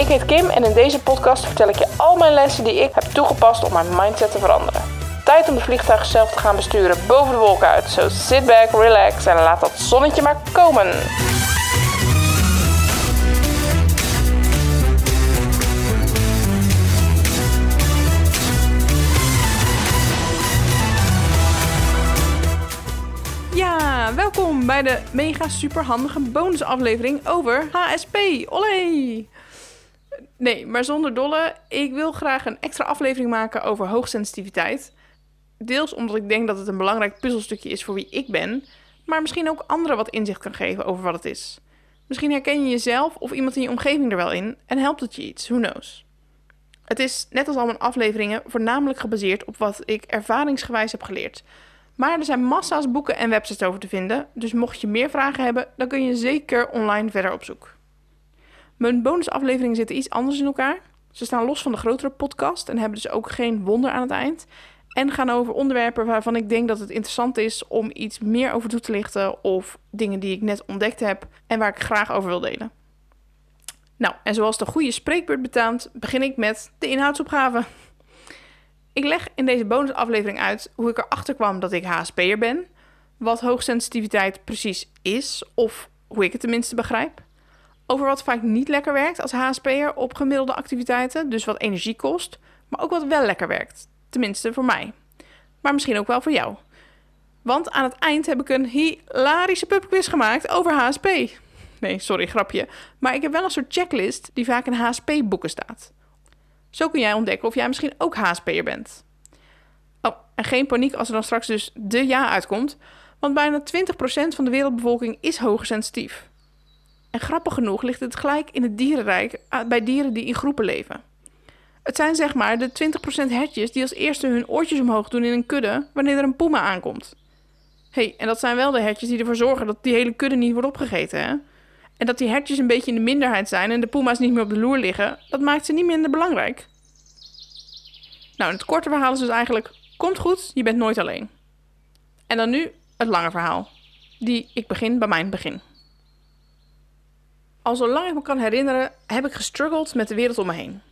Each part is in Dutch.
Ik heet Kim en in deze podcast vertel ik je al mijn lessen die ik heb toegepast om mijn mindset te veranderen. Tijd om de vliegtuig zelf te gaan besturen boven de wolken uit. So sit back, relax en laat dat zonnetje maar komen. Ja, welkom bij de mega superhandige bonusaflevering over HSP. Olé! Nee, maar zonder dolle. Ik wil graag een extra aflevering maken over hoogsensitiviteit. Deels omdat ik denk dat het een belangrijk puzzelstukje is voor wie ik ben, maar misschien ook anderen wat inzicht kan geven over wat het is. Misschien herken je jezelf of iemand in je omgeving er wel in en helpt het je iets, who knows. Het is, net als al mijn afleveringen, voornamelijk gebaseerd op wat ik ervaringsgewijs heb geleerd. Maar er zijn massa's boeken en websites over te vinden, dus mocht je meer vragen hebben, dan kun je zeker online verder op zoek. Mijn bonusafleveringen zitten iets anders in elkaar. Ze staan los van de grotere podcast en hebben dus ook geen wonder aan het eind. En gaan over onderwerpen waarvan ik denk dat het interessant is om iets meer over toe te lichten. Of dingen die ik net ontdekt heb en waar ik graag over wil delen. Nou, en zoals de goede spreekbeurt betaamt, begin ik met de inhoudsopgave. Ik leg in deze bonusaflevering uit hoe ik erachter kwam dat ik HSP'er ben. Wat hoogsensitiviteit precies is, of hoe ik het tenminste begrijp. Over wat vaak niet lekker werkt als HSP'er op gemiddelde activiteiten, dus wat energie kost. Maar ook wat wel lekker werkt, tenminste voor mij. Maar misschien ook wel voor jou. Want aan het eind heb ik een hilarische pubquiz gemaakt over HSP. Nee, sorry, grapje. Maar ik heb wel een soort checklist die vaak in HSP-boeken staat. Zo kun jij ontdekken of jij misschien ook HSP'er bent. Oh, en geen paniek als er dan straks dus de ja uitkomt, want bijna 20% van de wereldbevolking is hoogsensitief. En grappig genoeg ligt het gelijk in het dierenrijk ah, bij dieren die in groepen leven. Het zijn zeg maar de 20% hertjes die als eerste hun oortjes omhoog doen in een kudde wanneer er een puma aankomt. hey, en dat zijn wel de hertjes die ervoor zorgen dat die hele kudde niet wordt opgegeten, hè? En dat die hertjes een beetje in de minderheid zijn en de puma's niet meer op de loer liggen, dat maakt ze niet minder belangrijk. Nou, het korte verhaal is dus eigenlijk: komt goed, je bent nooit alleen. En dan nu het lange verhaal. Die ik begin bij mijn begin. Al zolang ik me kan herinneren, heb ik gestruggeld met de wereld om me heen.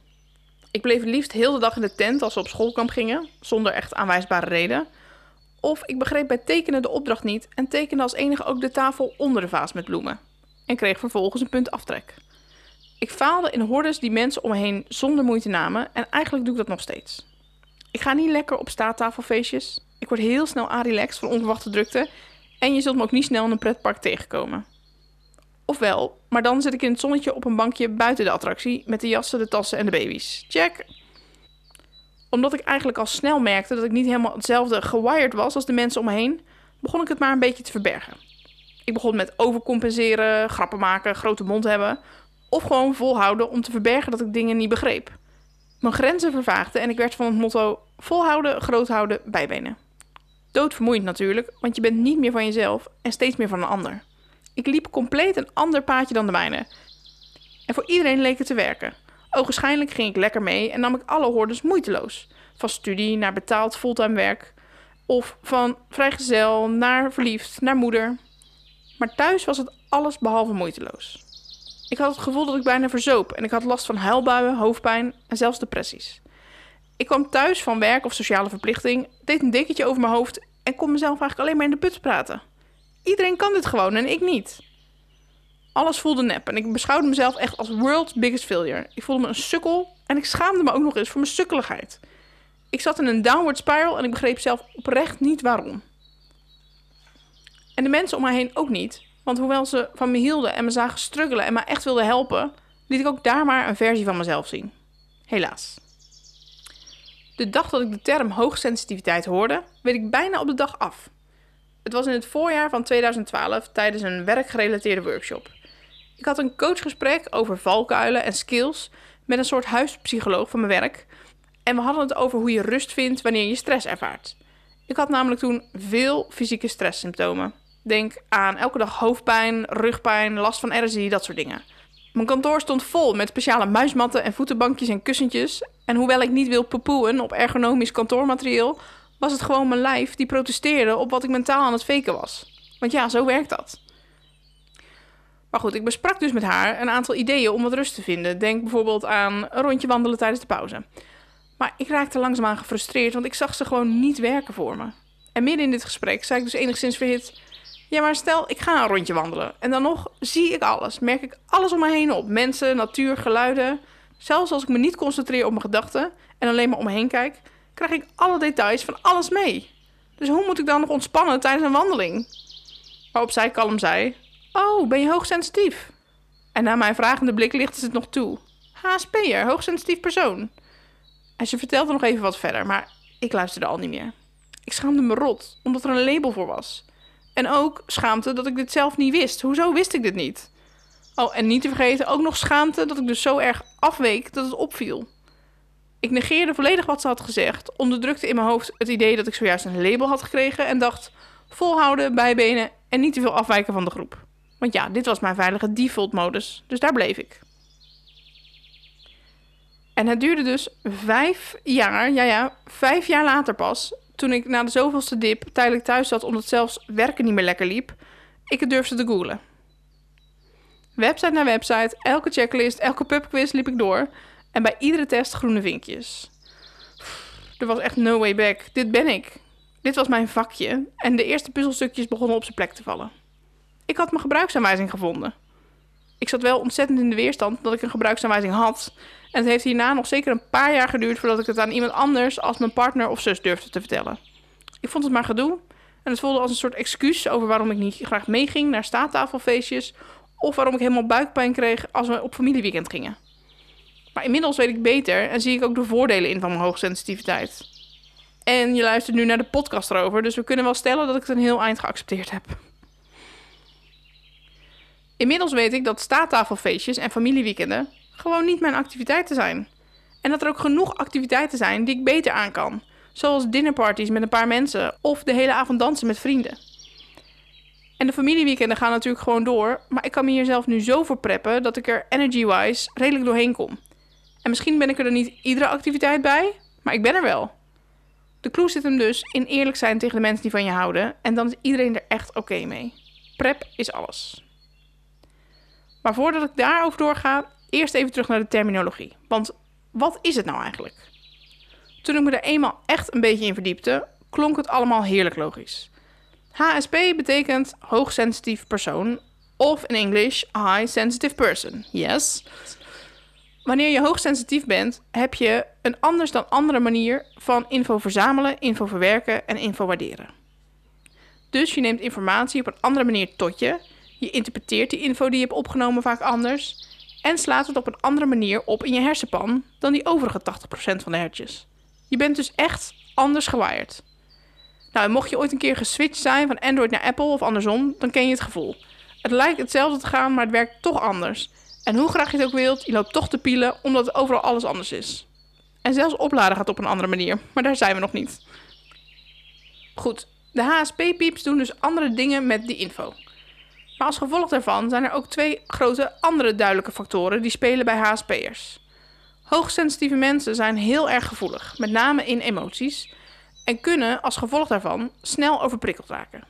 Ik bleef liefst heel de dag in de tent als we op schoolkamp gingen, zonder echt aanwijsbare reden. Of ik begreep bij tekenen de opdracht niet en tekende als enige ook de tafel onder de vaas met bloemen en kreeg vervolgens een punt aftrek. Ik faalde in hordes die mensen om me heen zonder moeite namen en eigenlijk doe ik dat nog steeds. Ik ga niet lekker op staattafelfeestjes. Ik word heel snel arilex van onverwachte drukte en je zult me ook niet snel in een pretpark tegenkomen. Ofwel, maar dan zit ik in het zonnetje op een bankje buiten de attractie met de jassen, de tassen en de baby's. Check! Omdat ik eigenlijk al snel merkte dat ik niet helemaal hetzelfde gewired was als de mensen om me heen, begon ik het maar een beetje te verbergen. Ik begon met overcompenseren, grappen maken, grote mond hebben. Of gewoon volhouden om te verbergen dat ik dingen niet begreep. Mijn grenzen vervaagden en ik werd van het motto volhouden, groot houden, bijbenen. Doodvermoeiend natuurlijk, want je bent niet meer van jezelf en steeds meer van een ander. Ik liep compleet een ander paadje dan de mijne. En voor iedereen leek het te werken. Ogenschijnlijk ging ik lekker mee en nam ik alle hordes moeiteloos. Van studie naar betaald fulltime werk. Of van vrijgezel naar verliefd naar moeder. Maar thuis was het alles behalve moeiteloos. Ik had het gevoel dat ik bijna verzoop en ik had last van huilbuien, hoofdpijn en zelfs depressies. Ik kwam thuis van werk of sociale verplichting, deed een dekentje over mijn hoofd en kon mezelf eigenlijk alleen maar in de put praten. Iedereen kan dit gewoon en ik niet. Alles voelde nep en ik beschouwde mezelf echt als world's biggest failure. Ik voelde me een sukkel en ik schaamde me ook nog eens voor mijn sukkeligheid. Ik zat in een downward spiral en ik begreep zelf oprecht niet waarom. En de mensen om mij heen ook niet. Want hoewel ze van me hielden en me zagen struggelen en me echt wilden helpen, liet ik ook daar maar een versie van mezelf zien. Helaas. De dag dat ik de term hoogsensitiviteit hoorde, weet ik bijna op de dag af. Het was in het voorjaar van 2012 tijdens een werkgerelateerde workshop. Ik had een coachgesprek over valkuilen en skills met een soort huispsycholoog van mijn werk. En we hadden het over hoe je rust vindt wanneer je stress ervaart. Ik had namelijk toen veel fysieke stresssymptomen. Denk aan elke dag hoofdpijn, rugpijn, last van RSI, dat soort dingen. Mijn kantoor stond vol met speciale muismatten en voetenbankjes en kussentjes. En hoewel ik niet wil poepoeën op ergonomisch kantoormateriaal, was het gewoon mijn lijf die protesteerde op wat ik mentaal aan het faken was. Want ja, zo werkt dat. Maar goed, ik besprak dus met haar een aantal ideeën om wat rust te vinden. Denk bijvoorbeeld aan een rondje wandelen tijdens de pauze. Maar ik raakte langzaamaan gefrustreerd, want ik zag ze gewoon niet werken voor me. En midden in dit gesprek zei ik dus enigszins verhit... Ja, maar stel, ik ga een rondje wandelen. En dan nog zie ik alles. Merk ik alles om me heen op. Mensen, natuur, geluiden. Zelfs als ik me niet concentreer op mijn gedachten... en alleen maar om me heen kijk... krijg ik alle details van alles mee. Dus hoe moet ik dan nog ontspannen tijdens een wandeling? Waarop zij kalm zei... Oh, ben je hoogsensitief? En na mijn vragende blik lichtte ze het nog toe. HSP'er, hoogsensitief persoon. En ze vertelde nog even wat verder, maar ik luisterde al niet meer. Ik schaamde me rot, omdat er een label voor was. En ook schaamte dat ik dit zelf niet wist. Hoezo wist ik dit niet? Oh, en niet te vergeten, ook nog schaamte dat ik dus zo erg afweek dat het opviel. Ik negeerde volledig wat ze had gezegd, onderdrukte in mijn hoofd het idee dat ik zojuist een label had gekregen en dacht: volhouden, bijbenen en niet te veel afwijken van de groep. Want ja, dit was mijn veilige default-modus, dus daar bleef ik. En het duurde dus vijf jaar, ja ja, vijf jaar later pas, toen ik na de zoveelste dip tijdelijk thuis zat omdat zelfs werken niet meer lekker liep, ik het durfde te googlen. Website naar website, elke checklist, elke pubquiz liep ik door en bij iedere test groene vinkjes. Er was echt no way back. Dit ben ik. Dit was mijn vakje en de eerste puzzelstukjes begonnen op zijn plek te vallen. Ik had mijn gebruiksaanwijzing gevonden. Ik zat wel ontzettend in de weerstand dat ik een gebruiksaanwijzing had. En het heeft hierna nog zeker een paar jaar geduurd voordat ik het aan iemand anders als mijn partner of zus durfde te vertellen. Ik vond het maar gedoe. En het voelde als een soort excuus over waarom ik niet graag meeging naar staattafelfeestjes. Of waarom ik helemaal buikpijn kreeg als we op familieweekend gingen. Maar inmiddels weet ik beter en zie ik ook de voordelen in van mijn hoogsensitiviteit. En je luistert nu naar de podcast erover, dus we kunnen wel stellen dat ik het een heel eind geaccepteerd heb. Inmiddels weet ik dat staattafelfeestjes en familieweekenden gewoon niet mijn activiteiten zijn. En dat er ook genoeg activiteiten zijn die ik beter aan kan. Zoals dinnerparties met een paar mensen of de hele avond dansen met vrienden. En de familieweekenden gaan natuurlijk gewoon door, maar ik kan me hier zelf nu zo voor preppen dat ik er energy-wise redelijk doorheen kom. En misschien ben ik er niet iedere activiteit bij, maar ik ben er wel. De clue zit hem dus in eerlijk zijn tegen de mensen die van je houden en dan is iedereen er echt oké mee. Prep is alles. Maar voordat ik daarover doorga, eerst even terug naar de terminologie. Want wat is het nou eigenlijk? Toen ik me er eenmaal echt een beetje in verdiepte, klonk het allemaal heerlijk logisch. HSP betekent hoogsensitief persoon, of in English high sensitive person. Yes. Wanneer je hoogsensitief bent, heb je een anders dan andere manier van info verzamelen, info verwerken en info waarderen. Dus je neemt informatie op een andere manier tot je je interpreteert die info die je hebt opgenomen vaak anders en slaat het op een andere manier op in je hersenpan dan die overige 80% van de hertjes. Je bent dus echt anders gewired. Nou, mocht je ooit een keer geswitcht zijn van Android naar Apple of andersom, dan ken je het gevoel. Het lijkt hetzelfde te gaan, maar het werkt toch anders. En hoe graag je het ook wilt, je loopt toch te pielen omdat overal alles anders is. En zelfs opladen gaat op een andere manier, maar daar zijn we nog niet. Goed, de HSP-pieps doen dus andere dingen met die info. Maar als gevolg daarvan zijn er ook twee grote andere duidelijke factoren die spelen bij HSP'ers. Hoogsensitieve mensen zijn heel erg gevoelig, met name in emoties, en kunnen als gevolg daarvan snel overprikkeld raken.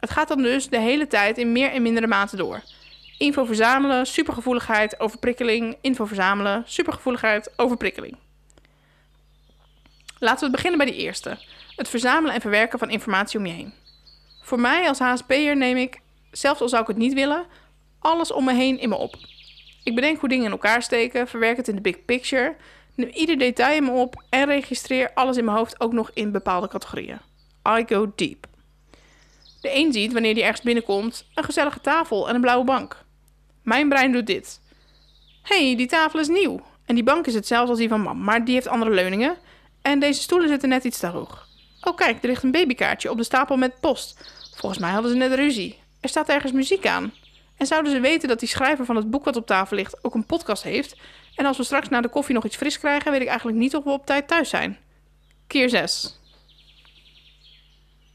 Het gaat dan dus de hele tijd in meer en mindere mate door. Info verzamelen, supergevoeligheid, overprikkeling, info verzamelen, supergevoeligheid, overprikkeling. Laten we beginnen bij die eerste: het verzamelen en verwerken van informatie om je heen. Voor mij als HSP'er neem ik zelfs al zou ik het niet willen, alles om me heen in me op. Ik bedenk hoe dingen in elkaar steken, verwerk het in de big picture, neem ieder detail in me op en registreer alles in mijn hoofd ook nog in bepaalde categorieën. I go deep. De een ziet wanneer die ergens binnenkomt een gezellige tafel en een blauwe bank. Mijn brein doet dit. hey, die tafel is nieuw. En die bank is hetzelfde als die van mam, maar die heeft andere leuningen. En deze stoelen zitten net iets te hoog. Oh kijk, er ligt een babykaartje op de stapel met post. Volgens mij hadden ze net ruzie. Er staat ergens muziek aan. En zouden ze weten dat die schrijver van het boek wat op tafel ligt ook een podcast heeft? En als we straks na de koffie nog iets fris krijgen, weet ik eigenlijk niet of we op tijd thuis zijn. Keer 6.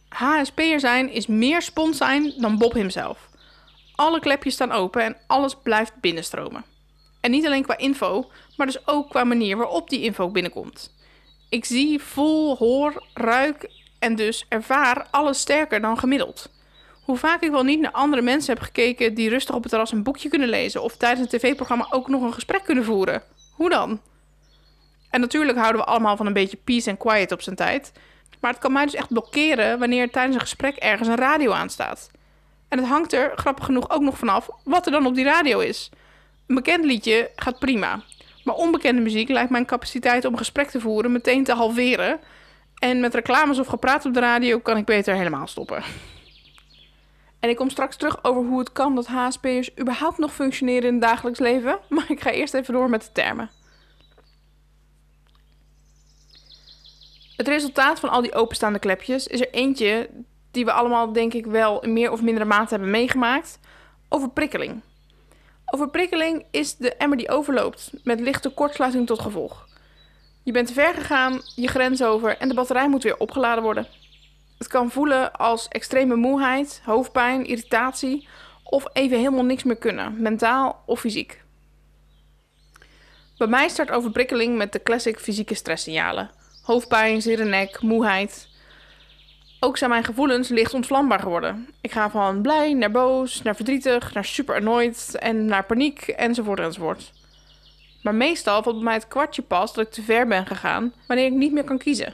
HSP'er zijn is meer spons zijn dan Bob hemzelf. Alle klepjes staan open en alles blijft binnenstromen. En niet alleen qua info, maar dus ook qua manier waarop die info binnenkomt. Ik zie, voel, hoor, ruik en dus ervaar alles sterker dan gemiddeld. Hoe vaak ik wel niet naar andere mensen heb gekeken die rustig op het terras een boekje kunnen lezen of tijdens een tv-programma ook nog een gesprek kunnen voeren. Hoe dan? En natuurlijk houden we allemaal van een beetje peace en quiet op zijn tijd. Maar het kan mij dus echt blokkeren wanneer tijdens een gesprek ergens een radio aanstaat. En het hangt er, grappig genoeg, ook nog vanaf wat er dan op die radio is. Een bekend liedje gaat prima. Maar onbekende muziek lijkt mijn capaciteit om gesprek te voeren meteen te halveren. En met reclames of gepraat op de radio kan ik beter helemaal stoppen. En ik kom straks terug over hoe het kan dat HSP'ers überhaupt nog functioneren in het dagelijks leven. Maar ik ga eerst even door met de termen. Het resultaat van al die openstaande klepjes is er eentje die we allemaal denk ik wel in meer of mindere mate hebben meegemaakt. Overprikkeling. Overprikkeling is de emmer die overloopt met lichte kortsluiting tot gevolg. Je bent te ver gegaan, je grens over en de batterij moet weer opgeladen worden. Het kan voelen als extreme moeheid, hoofdpijn, irritatie of even helemaal niks meer kunnen, mentaal of fysiek. Bij mij start overprikkeling met de classic fysieke stresssignalen. Hoofdpijn, zere nek, moeheid. Ook zijn mijn gevoelens licht ontvlambaar geworden. Ik ga van blij naar boos, naar verdrietig, naar super annoyed en naar paniek enzovoort enzovoort. Maar meestal valt bij mij het kwartje pas dat ik te ver ben gegaan wanneer ik niet meer kan kiezen.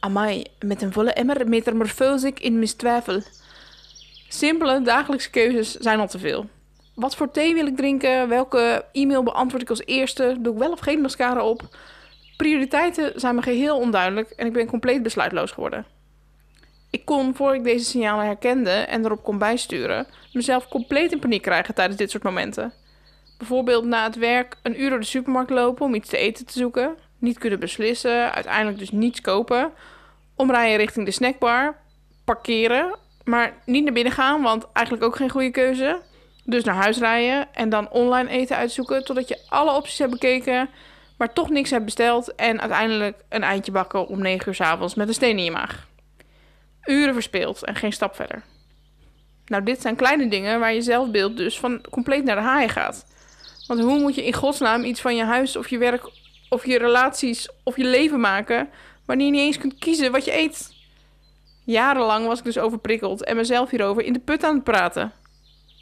Amai, met een volle emmer metamorfose ik in mistwijfel. Simpele dagelijkse keuzes zijn al te veel. Wat voor thee wil ik drinken? Welke e-mail beantwoord ik als eerste? Doe ik wel of geen mascara op? Prioriteiten zijn me geheel onduidelijk en ik ben compleet besluitloos geworden. Ik kon, voor ik deze signalen herkende en erop kon bijsturen, mezelf compleet in paniek krijgen tijdens dit soort momenten. Bijvoorbeeld na het werk een uur door de supermarkt lopen om iets te eten te zoeken, niet kunnen beslissen, uiteindelijk dus niets kopen, omrijden richting de snackbar, parkeren, maar niet naar binnen gaan, want eigenlijk ook geen goede keuze. Dus naar huis rijden en dan online eten uitzoeken totdat je alle opties hebt bekeken, maar toch niks hebt besteld en uiteindelijk een eindje bakken om 9 uur s avonds met een steen in je maag. Uren verspeeld en geen stap verder. Nou, dit zijn kleine dingen waar je zelfbeeld dus van compleet naar de haaien gaat. Want hoe moet je in godsnaam iets van je huis of je werk of je relaties of je leven maken wanneer je niet eens kunt kiezen wat je eet? Jarenlang was ik dus overprikkeld en mezelf hierover in de put aan het praten.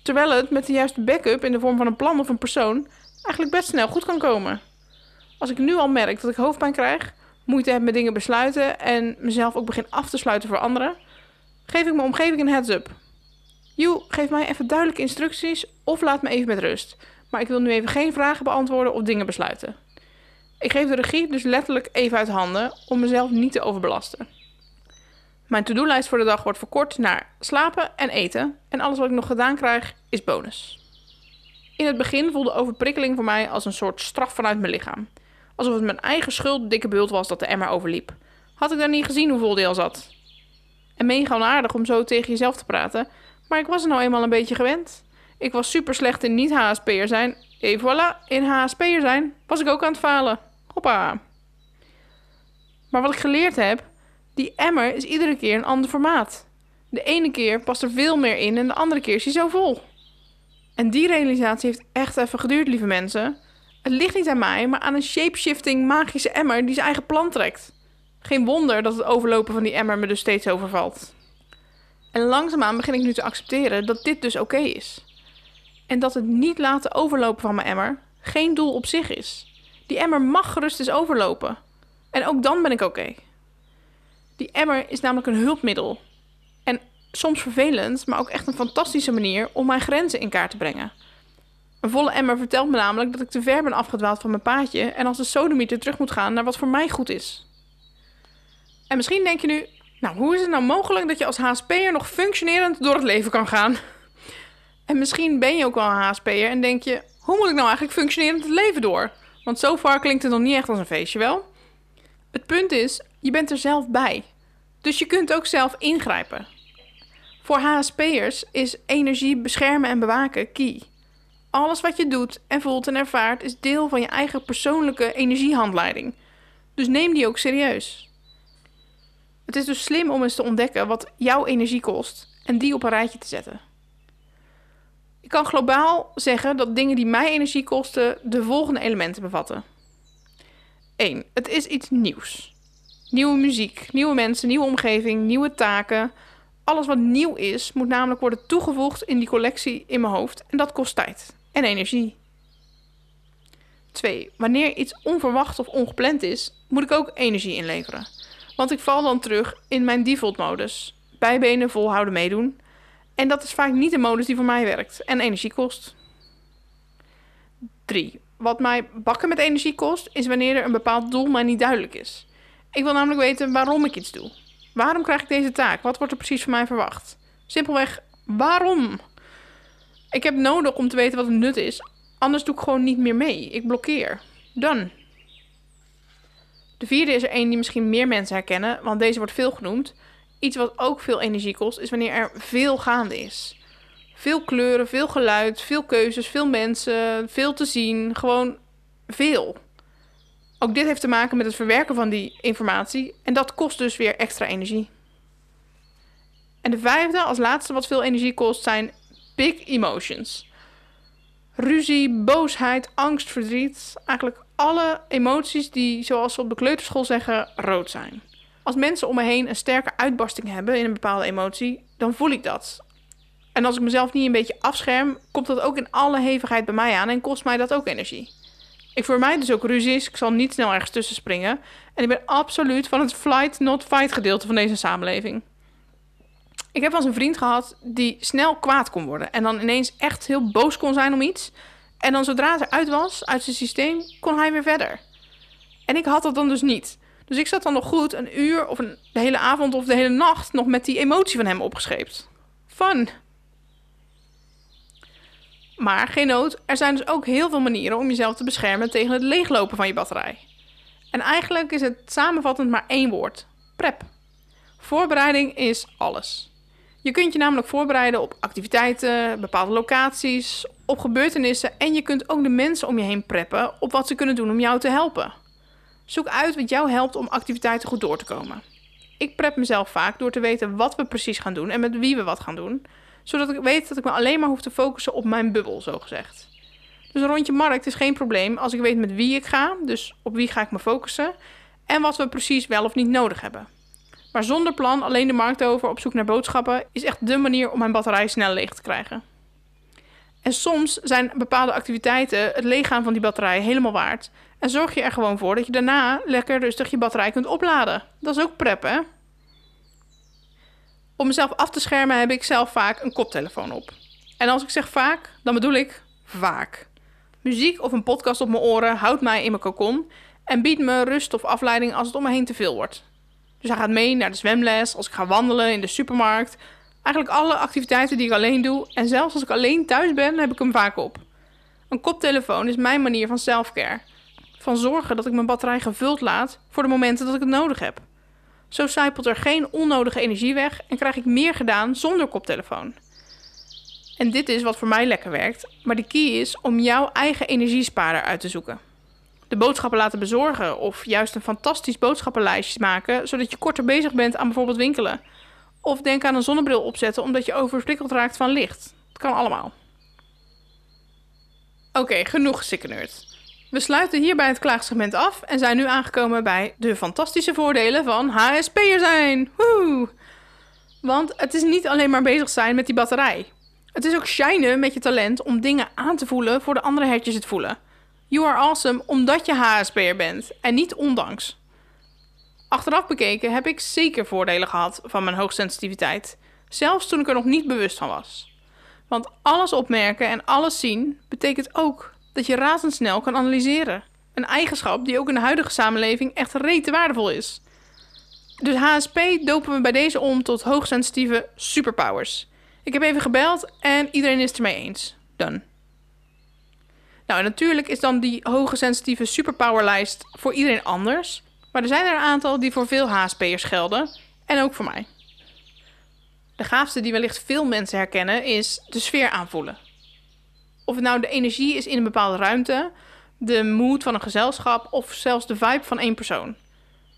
Terwijl het met de juiste backup in de vorm van een plan of een persoon eigenlijk best snel goed kan komen. Als ik nu al merk dat ik hoofdpijn krijg, moeite heb met dingen besluiten en mezelf ook begin af te sluiten voor anderen, geef ik mijn omgeving een heads-up. Joe, geef mij even duidelijke instructies of laat me even met rust. Maar ik wil nu even geen vragen beantwoorden of dingen besluiten. Ik geef de regie dus letterlijk even uit handen om mezelf niet te overbelasten. Mijn to-do-lijst voor de dag wordt verkort naar slapen en eten. En alles wat ik nog gedaan krijg is bonus. In het begin voelde overprikkeling voor mij als een soort straf vanuit mijn lichaam. Alsof het mijn eigen schuld dikke bult was dat de emmer overliep. Had ik dan niet gezien hoe vol die al zat? En mega onaardig om zo tegen jezelf te praten, maar ik was er nou eenmaal een beetje gewend. Ik was super slecht in niet-HSP'er zijn. Et voilà, in HSP'er zijn was ik ook aan het falen. Hoppa. Maar wat ik geleerd heb, die emmer is iedere keer een ander formaat. De ene keer past er veel meer in en de andere keer is hij zo vol. En die realisatie heeft echt even geduurd, lieve mensen. Het ligt niet aan mij, maar aan een shapeshifting magische emmer die zijn eigen plan trekt. Geen wonder dat het overlopen van die emmer me dus steeds overvalt. En langzaamaan begin ik nu te accepteren dat dit dus oké is. En dat het niet laten overlopen van mijn emmer geen doel op zich is. Die emmer mag gerust eens overlopen. En ook dan ben ik oké. Die emmer is namelijk een hulpmiddel. En soms vervelend, maar ook echt een fantastische manier om mijn grenzen in kaart te brengen. Een volle emmer vertelt me namelijk dat ik te ver ben afgedwaald van mijn paadje en als de sodemieter terug moet gaan naar wat voor mij goed is. En misschien denk je nu, nou hoe is het nou mogelijk dat je als HSP'er nog functionerend door het leven kan gaan? En misschien ben je ook wel een HSP'er en denk je, hoe moet ik nou eigenlijk functionerend het leven door? Want zo far klinkt het nog niet echt als een feestje wel. Het punt is, je bent er zelf bij. Dus je kunt ook zelf ingrijpen. Voor HSP'ers is energie beschermen en bewaken key. Alles wat je doet en voelt en ervaart is deel van je eigen persoonlijke energiehandleiding. Dus neem die ook serieus. Het is dus slim om eens te ontdekken wat jouw energie kost en die op een rijtje te zetten. Ik kan globaal zeggen dat dingen die mij energie kosten de volgende elementen bevatten. 1. Het is iets nieuws. Nieuwe muziek, nieuwe mensen, nieuwe omgeving, nieuwe taken. Alles wat nieuw is, moet namelijk worden toegevoegd in die collectie in mijn hoofd. En dat kost tijd en energie. 2. Wanneer iets onverwacht of ongepland is, moet ik ook energie inleveren. Want ik val dan terug in mijn default modus. Bijbenen volhouden meedoen. En dat is vaak niet de modus die voor mij werkt en energie kost. 3. Wat mij bakken met energie kost, is wanneer er een bepaald doel mij niet duidelijk is. Ik wil namelijk weten waarom ik iets doe. Waarom krijg ik deze taak? Wat wordt er precies van mij verwacht? Simpelweg, waarom? Ik heb nodig om te weten wat het nut is. Anders doe ik gewoon niet meer mee. Ik blokkeer. Dan. De vierde is er één die misschien meer mensen herkennen, want deze wordt veel genoemd. Iets wat ook veel energie kost, is wanneer er veel gaande is. Veel kleuren, veel geluid, veel keuzes, veel mensen, veel te zien. Gewoon veel. Ook dit heeft te maken met het verwerken van die informatie en dat kost dus weer extra energie. En de vijfde, als laatste wat veel energie kost, zijn big emotions. Ruzie, boosheid, angst, verdriet. Eigenlijk alle emoties die, zoals we op de kleuterschool zeggen, rood zijn. Als mensen om me heen een sterke uitbarsting hebben in een bepaalde emotie, dan voel ik dat. En als ik mezelf niet een beetje afscherm, komt dat ook in alle hevigheid bij mij aan en kost mij dat ook energie. Ik vermijd dus ook ruzies, ik zal niet snel ergens tussen springen. En ik ben absoluut van het flight not fight gedeelte van deze samenleving. Ik heb eens een vriend gehad die snel kwaad kon worden en dan ineens echt heel boos kon zijn om iets. En dan zodra het eruit was, uit zijn systeem, kon hij weer verder. En ik had dat dan dus niet. Dus ik zat dan nog goed een uur of een, de hele avond of de hele nacht nog met die emotie van hem opgescheept. Fun. Maar geen nood, er zijn dus ook heel veel manieren om jezelf te beschermen tegen het leeglopen van je batterij. En eigenlijk is het samenvattend maar één woord: prep. Voorbereiding is alles. Je kunt je namelijk voorbereiden op activiteiten, bepaalde locaties, op gebeurtenissen en je kunt ook de mensen om je heen preppen op wat ze kunnen doen om jou te helpen. Zoek uit wat jou helpt om activiteiten goed door te komen. Ik prep mezelf vaak door te weten wat we precies gaan doen en met wie we wat gaan doen, zodat ik weet dat ik me alleen maar hoef te focussen op mijn bubbel, zo gezegd. Dus een rondje markt is geen probleem als ik weet met wie ik ga, dus op wie ga ik me focussen en wat we precies wel of niet nodig hebben. Maar zonder plan alleen de markt over op zoek naar boodschappen is echt de manier om mijn batterij snel leeg te krijgen. En soms zijn bepaalde activiteiten het leeggaan van die batterij helemaal waard. En zorg je er gewoon voor dat je daarna lekker rustig je batterij kunt opladen. Dat is ook prep, hè? Om mezelf af te schermen heb ik zelf vaak een koptelefoon op. En als ik zeg vaak, dan bedoel ik vaak. Muziek of een podcast op mijn oren houdt mij in mijn kokon en biedt me rust of afleiding als het om me heen te veel wordt. Dus hij gaat mee naar de zwemles, als ik ga wandelen in de supermarkt. Eigenlijk alle activiteiten die ik alleen doe. En zelfs als ik alleen thuis ben, heb ik hem vaak op. Een koptelefoon is mijn manier van selfcare. Van zorgen dat ik mijn batterij gevuld laat voor de momenten dat ik het nodig heb. Zo zijpelt er geen onnodige energie weg en krijg ik meer gedaan zonder koptelefoon. En dit is wat voor mij lekker werkt, maar de key is om jouw eigen energiesparer uit te zoeken de boodschappen laten bezorgen. Of juist een fantastisch boodschappenlijstje maken, zodat je korter bezig bent aan bijvoorbeeld winkelen. Of denk aan een zonnebril opzetten omdat je overprikkeld raakt van licht. Het kan allemaal. Oké, genoeg sikkenerd. We sluiten hierbij het klaagsegment af en zijn nu aangekomen bij de fantastische voordelen van HSP'er zijn. Woe! Want het is niet alleen maar bezig zijn met die batterij. Het is ook shinen met je talent om dingen aan te voelen voor de andere hertjes het voelen. You are awesome omdat je HSP'er bent en niet ondanks. Achteraf bekeken heb ik zeker voordelen gehad van mijn hoogsensitiviteit, zelfs toen ik er nog niet bewust van was. Want alles opmerken en alles zien betekent ook dat je razendsnel kan analyseren. Een eigenschap die ook in de huidige samenleving echt rete waardevol is. Dus HSP dopen we bij deze om tot hoogsensitieve superpowers. Ik heb even gebeld en iedereen is het ermee eens. Done. Nou, natuurlijk is dan die hoge sensitieve superpowerlijst voor iedereen anders. Maar er zijn er een aantal die voor veel HSP'ers gelden. En ook voor mij. De gaafste die wellicht veel mensen herkennen is de sfeer aanvoelen. Of het nou de energie is in een bepaalde ruimte, de mood van een gezelschap of zelfs de vibe van één persoon.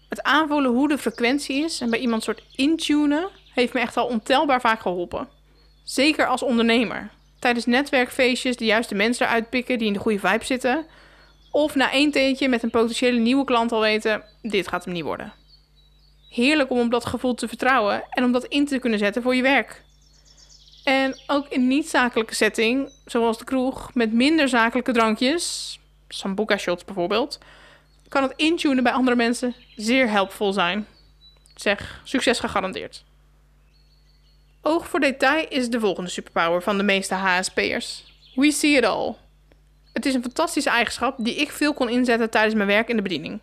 Het aanvoelen hoe de frequentie is en bij iemand soort intunen heeft me echt al ontelbaar vaak geholpen. Zeker als ondernemer tijdens netwerkfeestjes de juiste mensen eruit pikken die in de goede vibe zitten. Of na één teentje met een potentiële nieuwe klant al weten: dit gaat hem niet worden. Heerlijk om op dat gevoel te vertrouwen en om dat in te kunnen zetten voor je werk. En ook in niet-zakelijke setting, zoals de kroeg, met minder zakelijke drankjes, sambuca shots bijvoorbeeld, kan het intunen bij andere mensen zeer helpvol zijn. Zeg, succes gegarandeerd. Oog voor detail is de volgende superpower van de meeste HSP'ers. We see it all. Het is een fantastische eigenschap die ik veel kon inzetten tijdens mijn werk in de bediening.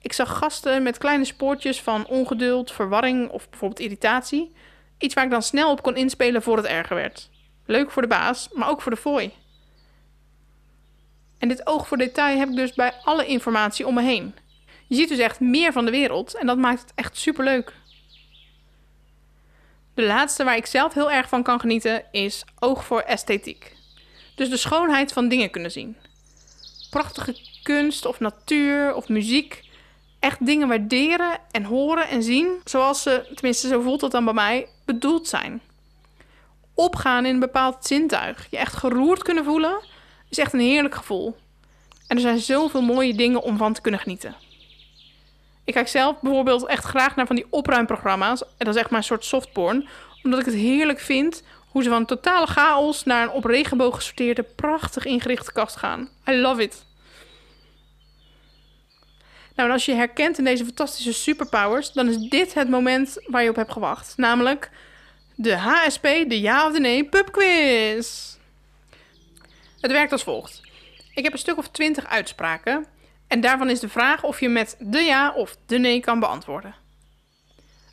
Ik zag gasten met kleine spoortjes van ongeduld, verwarring of bijvoorbeeld irritatie. Iets waar ik dan snel op kon inspelen voor het erger werd. Leuk voor de baas, maar ook voor de fooi. En dit oog voor detail heb ik dus bij alle informatie om me heen. Je ziet dus echt meer van de wereld en dat maakt het echt superleuk. De laatste waar ik zelf heel erg van kan genieten is oog voor esthetiek. Dus de schoonheid van dingen kunnen zien. Prachtige kunst of natuur of muziek. Echt dingen waarderen en horen en zien zoals ze, tenminste zo voelt dat dan bij mij, bedoeld zijn. Opgaan in een bepaald zintuig. Je echt geroerd kunnen voelen is echt een heerlijk gevoel. En er zijn zoveel mooie dingen om van te kunnen genieten. Ik kijk zelf bijvoorbeeld echt graag naar van die opruimprogramma's. En dat is echt mijn soort softporn. Omdat ik het heerlijk vind hoe ze van totale chaos naar een op regenboog gesorteerde, prachtig ingerichte kast gaan. I love it. Nou, en als je herkent in deze fantastische superpowers, dan is dit het moment waar je op hebt gewacht. Namelijk de HSP, de ja of de nee pubquiz. Het werkt als volgt. Ik heb een stuk of twintig uitspraken. En daarvan is de vraag of je met de ja of de nee kan beantwoorden.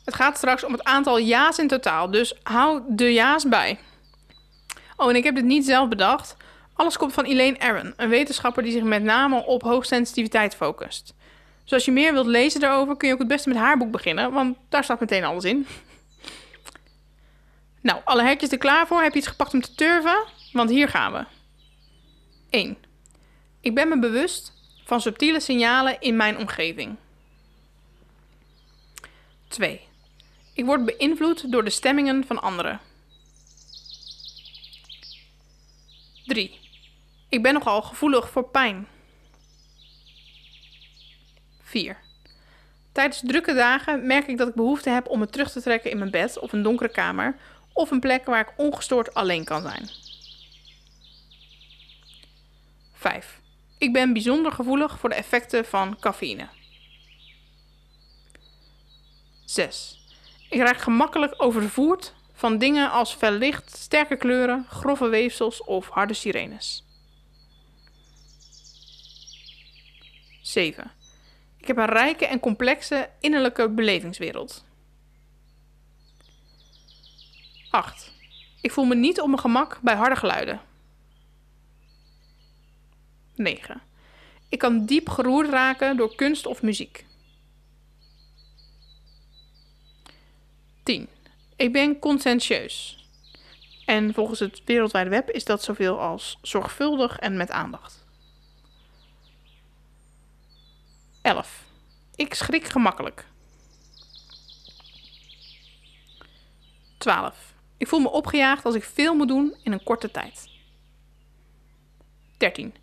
Het gaat straks om het aantal ja's in totaal, dus hou de ja's bij. Oh, en ik heb dit niet zelf bedacht. Alles komt van Elaine Aron, een wetenschapper die zich met name op hoogsensitiviteit focust. Dus als je meer wilt lezen daarover, kun je ook het beste met haar boek beginnen, want daar staat meteen alles in. Nou, alle hekjes er klaar voor? Heb je iets gepakt om te turven? Want hier gaan we. 1. Ik ben me bewust van subtiele signalen in mijn omgeving. 2. Ik word beïnvloed door de stemmingen van anderen. 3. Ik ben nogal gevoelig voor pijn. 4. Tijdens drukke dagen merk ik dat ik behoefte heb om me terug te trekken in mijn bed of een donkere kamer of een plek waar ik ongestoord alleen kan zijn. 5. Ik ben bijzonder gevoelig voor de effecten van cafeïne. 6. Ik raak gemakkelijk overvoerd van dingen als fel licht, sterke kleuren, grove weefsels of harde sirenes. 7. Ik heb een rijke en complexe innerlijke belevingswereld. 8. Ik voel me niet op mijn gemak bij harde geluiden. 9. Ik kan diep geroerd raken door kunst of muziek. 10. Ik ben conscientieus. En volgens het wereldwijde web is dat zoveel als zorgvuldig en met aandacht. 11. Ik schrik gemakkelijk. 12. Ik voel me opgejaagd als ik veel moet doen in een korte tijd. 13.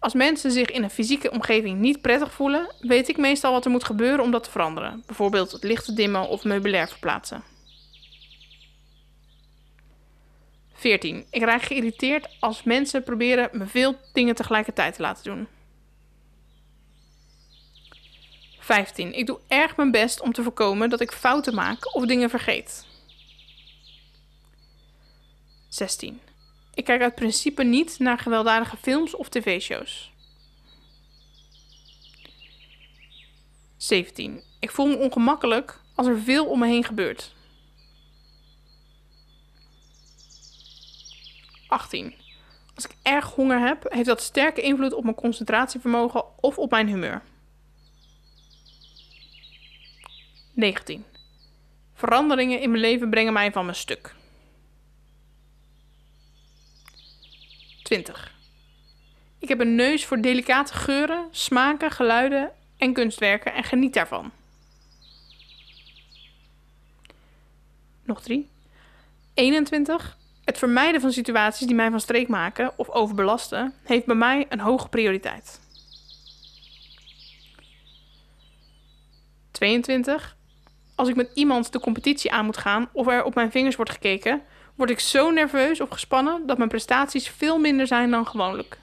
Als mensen zich in een fysieke omgeving niet prettig voelen, weet ik meestal wat er moet gebeuren om dat te veranderen. Bijvoorbeeld het licht te dimmen of meubilair verplaatsen. 14. Ik raak geïrriteerd als mensen proberen me veel dingen tegelijkertijd te laten doen. 15. Ik doe erg mijn best om te voorkomen dat ik fouten maak of dingen vergeet. 16. Ik kijk uit principe niet naar gewelddadige films of tv-shows. 17. Ik voel me ongemakkelijk als er veel om me heen gebeurt. 18. Als ik erg honger heb, heeft dat sterke invloed op mijn concentratievermogen of op mijn humeur. 19. Veranderingen in mijn leven brengen mij van mijn stuk. 20. Ik heb een neus voor delicate geuren, smaken, geluiden en kunstwerken en geniet daarvan. Nog drie. 21. Het vermijden van situaties die mij van streek maken of overbelasten heeft bij mij een hoge prioriteit. 22. als ik met iemand de competitie aan moet gaan of er op mijn vingers wordt gekeken, word ik zo nerveus of gespannen dat mijn prestaties veel minder zijn dan gewoonlijk.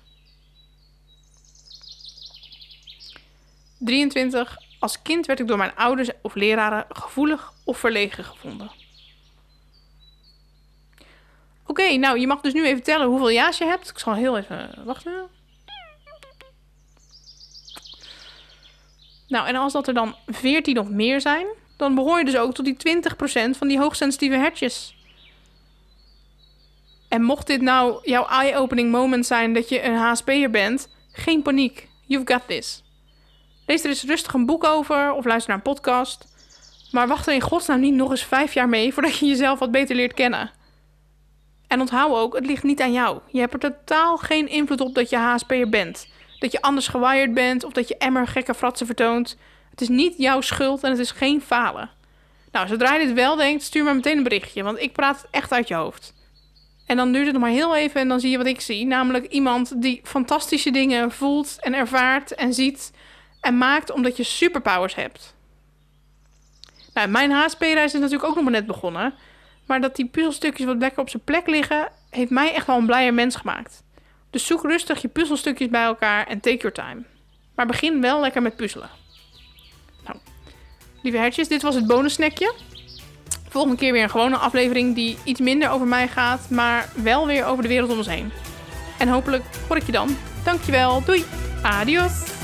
23. Als kind werd ik door mijn ouders of leraren gevoelig of verlegen gevonden. Oké, nou, je mag dus nu even tellen hoeveel ja's je hebt. Ik zal heel even wachten. Nou, en als dat er dan 14 of meer zijn, dan behoor je dus ook tot die 20% van die hoogsensitieve hertjes. En mocht dit nou jouw eye-opening moment zijn dat je een HSP'er bent, geen paniek. You've got this. Lees er eens rustig een boek over of luister naar een podcast. Maar wacht er in godsnaam niet nog eens vijf jaar mee voordat je jezelf wat beter leert kennen. En onthoud ook, het ligt niet aan jou. Je hebt er totaal geen invloed op dat je HSP'er bent. Dat je anders gewired bent of dat je emmer gekke fratsen vertoont. Het is niet jouw schuld en het is geen falen. Nou, zodra je dit wel denkt, stuur me meteen een berichtje, want ik praat het echt uit je hoofd. En dan duurt het nog maar heel even en dan zie je wat ik zie. Namelijk iemand die fantastische dingen voelt en ervaart en ziet en maakt omdat je superpowers hebt. Nou, mijn HSP-reis is natuurlijk ook nog maar net begonnen. Maar dat die puzzelstukjes wat lekker op zijn plek liggen, heeft mij echt wel een blijer mens gemaakt. Dus zoek rustig je puzzelstukjes bij elkaar en take your time. Maar begin wel lekker met puzzelen. Nou, lieve hertjes, dit was het bonussnackje. Volgende keer weer een gewone aflevering die iets minder over mij gaat, maar wel weer over de wereld om ons heen. En hopelijk hoor ik je dan. Dankjewel, doei, adios.